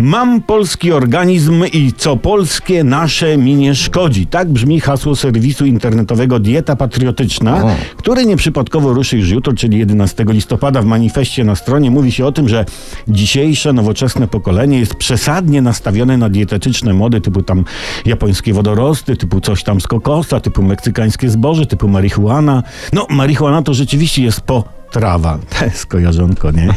Mam polski organizm i co polskie nasze mi nie szkodzi. Tak brzmi hasło serwisu internetowego Dieta Patriotyczna, O. który nieprzypadkowo ruszy już jutro, czyli 11 listopada. W manifestie na stronie mówi się o tym, że dzisiejsze nowoczesne pokolenie jest przesadnie nastawione na dietetyczne mody typu tam japońskie wodorosty, typu coś tam z kokosa, typu meksykańskie zboże, typu marihuana. No, marihuana to rzeczywiście jest po trawa. To jest kojarzonko, nie?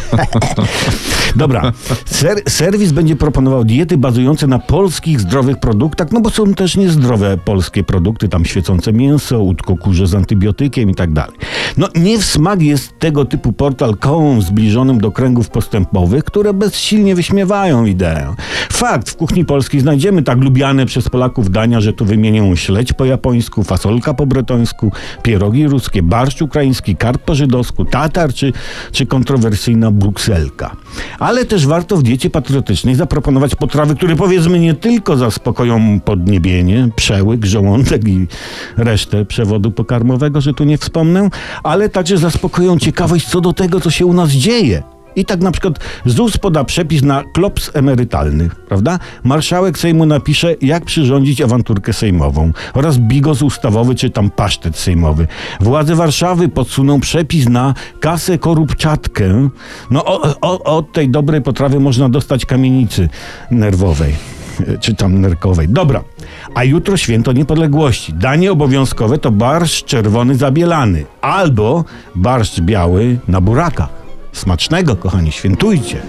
Dobra, Ser, serwis będzie proponował diety bazujące na polskich zdrowych produktach, no bo są też niezdrowe polskie produkty, tam świecące mięso, łódko kurze z antybiotykiem i tak dalej. No nie w smak jest tego typu portal kołom zbliżonym do kręgów postępowych, które bezsilnie wyśmiewają ideę. Fakt, w kuchni polskiej znajdziemy tak lubiane przez Polaków dania, że tu wymienię śledź po japońsku, fasolka po bretońsku, pierogi ruskie, barszcz ukraiński, karp po żydowsku, tatar czy, czy kontrowersyjna brukselka. Ale też warto w diecie patriotycznej zaproponować potrawy, które powiedzmy nie tylko zaspokoją podniebienie, przełyk, żołądek i resztę przewodu pokarmowego, że tu nie wspomnę, ale także zaspokoją ciekawość co do tego, co się u nas dzieje. I tak na przykład ZUS poda przepis na klops emerytalny, prawda? Marszałek Sejmu napisze, jak przyrządzić awanturkę sejmową oraz bigos ustawowy czy tam pasztet sejmowy. Władze Warszawy podsuną przepis na kasę korupczatkę. No o, o, od tej dobrej potrawy można dostać kamienicy nerwowej czy tam nerkowej. Dobra, a jutro święto niepodległości. Danie obowiązkowe to barszcz czerwony zabielany albo barszcz biały na burakach. Smacznego, kochani, świętujcie.